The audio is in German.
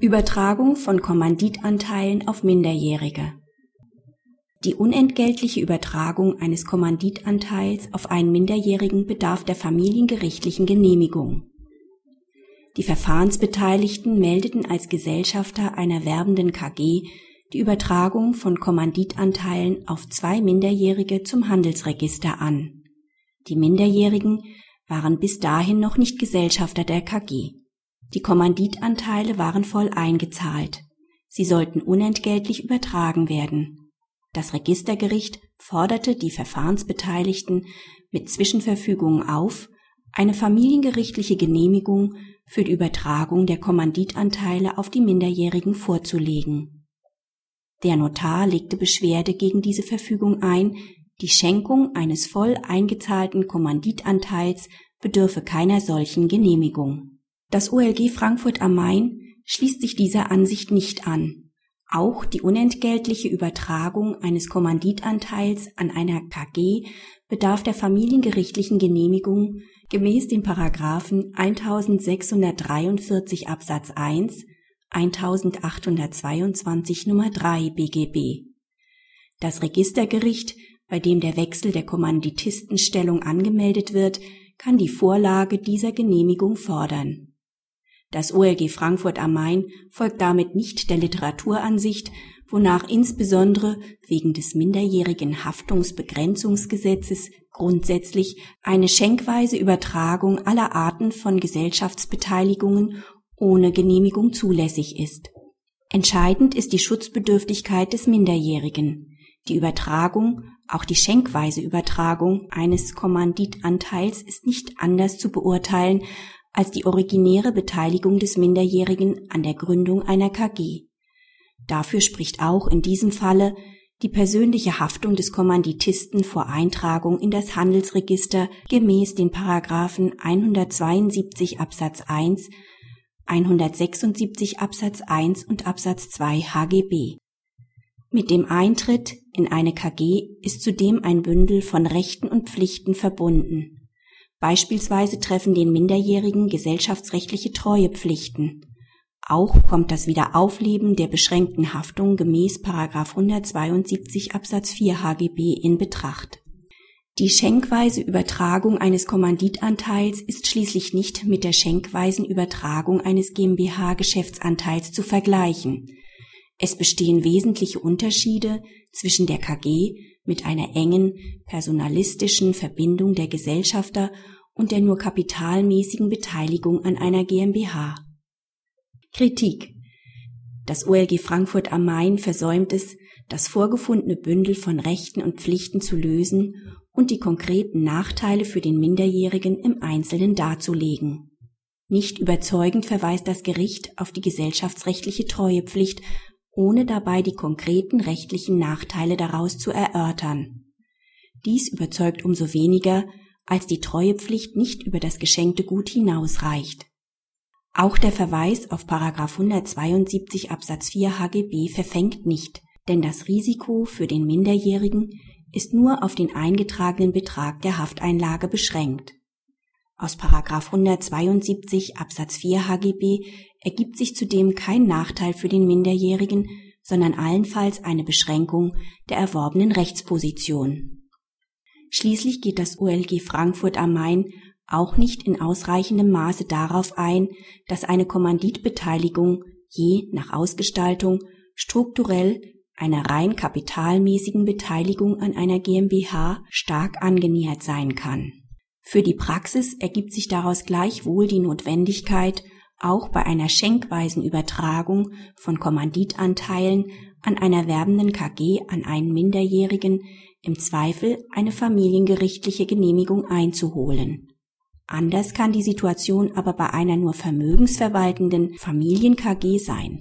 Übertragung von Kommanditanteilen auf Minderjährige Die unentgeltliche Übertragung eines Kommanditanteils auf einen Minderjährigen bedarf der familiengerichtlichen Genehmigung. Die Verfahrensbeteiligten meldeten als Gesellschafter einer werbenden KG die Übertragung von Kommanditanteilen auf zwei Minderjährige zum Handelsregister an. Die Minderjährigen waren bis dahin noch nicht Gesellschafter der KG. Die Kommanditanteile waren voll eingezahlt. Sie sollten unentgeltlich übertragen werden. Das Registergericht forderte die Verfahrensbeteiligten mit Zwischenverfügungen auf, eine familiengerichtliche Genehmigung für die Übertragung der Kommanditanteile auf die Minderjährigen vorzulegen. Der Notar legte Beschwerde gegen diese Verfügung ein, die Schenkung eines voll eingezahlten Kommanditanteils bedürfe keiner solchen Genehmigung. Das OLG Frankfurt am Main schließt sich dieser Ansicht nicht an. Auch die unentgeltliche Übertragung eines Kommanditanteils an einer KG bedarf der familiengerichtlichen Genehmigung gemäß den Paragraphen 1643 Absatz 1, 1822 Nummer 3 BGB. Das Registergericht, bei dem der Wechsel der Kommanditistenstellung angemeldet wird, kann die Vorlage dieser Genehmigung fordern das OLG Frankfurt am Main folgt damit nicht der Literaturansicht, wonach insbesondere wegen des minderjährigen Haftungsbegrenzungsgesetzes grundsätzlich eine schenkweise Übertragung aller Arten von Gesellschaftsbeteiligungen ohne Genehmigung zulässig ist. Entscheidend ist die Schutzbedürftigkeit des Minderjährigen. Die Übertragung, auch die schenkweise Übertragung eines Kommanditanteils ist nicht anders zu beurteilen als die originäre Beteiligung des Minderjährigen an der Gründung einer KG. Dafür spricht auch in diesem Falle die persönliche Haftung des Kommanditisten vor Eintragung in das Handelsregister gemäß den Paragraphen 172 Absatz 1, 176 Absatz 1 und Absatz 2 HGB. Mit dem Eintritt in eine KG ist zudem ein Bündel von Rechten und Pflichten verbunden Beispielsweise treffen den Minderjährigen gesellschaftsrechtliche Treuepflichten. Auch kommt das Wiederaufleben der beschränkten Haftung gemäß 172 Absatz 4 HGB in Betracht. Die schenkweise Übertragung eines Kommanditanteils ist schließlich nicht mit der schenkweisen Übertragung eines GmbH-Geschäftsanteils zu vergleichen. Es bestehen wesentliche Unterschiede zwischen der KG mit einer engen personalistischen Verbindung der Gesellschafter und der nur kapitalmäßigen Beteiligung an einer GmbH. Kritik Das OLG Frankfurt am Main versäumt es, das vorgefundene Bündel von Rechten und Pflichten zu lösen und die konkreten Nachteile für den Minderjährigen im Einzelnen darzulegen. Nicht überzeugend verweist das Gericht auf die gesellschaftsrechtliche Treuepflicht ohne dabei die konkreten rechtlichen Nachteile daraus zu erörtern. Dies überzeugt umso weniger, als die Treuepflicht nicht über das geschenkte Gut hinausreicht. Auch der Verweis auf 172 Absatz 4 HGB verfängt nicht, denn das Risiko für den Minderjährigen ist nur auf den eingetragenen Betrag der Hafteinlage beschränkt. Aus 172 Absatz 4 HGB ergibt sich zudem kein Nachteil für den Minderjährigen, sondern allenfalls eine Beschränkung der erworbenen Rechtsposition. Schließlich geht das OLG Frankfurt am Main auch nicht in ausreichendem Maße darauf ein, dass eine Kommanditbeteiligung je nach Ausgestaltung strukturell einer rein kapitalmäßigen Beteiligung an einer GmbH stark angenähert sein kann. Für die Praxis ergibt sich daraus gleichwohl die Notwendigkeit, auch bei einer schenkweisen Übertragung von Kommanditanteilen an einer werbenden KG an einen Minderjährigen im Zweifel eine familiengerichtliche Genehmigung einzuholen. Anders kann die Situation aber bei einer nur vermögensverwaltenden Familien-KG sein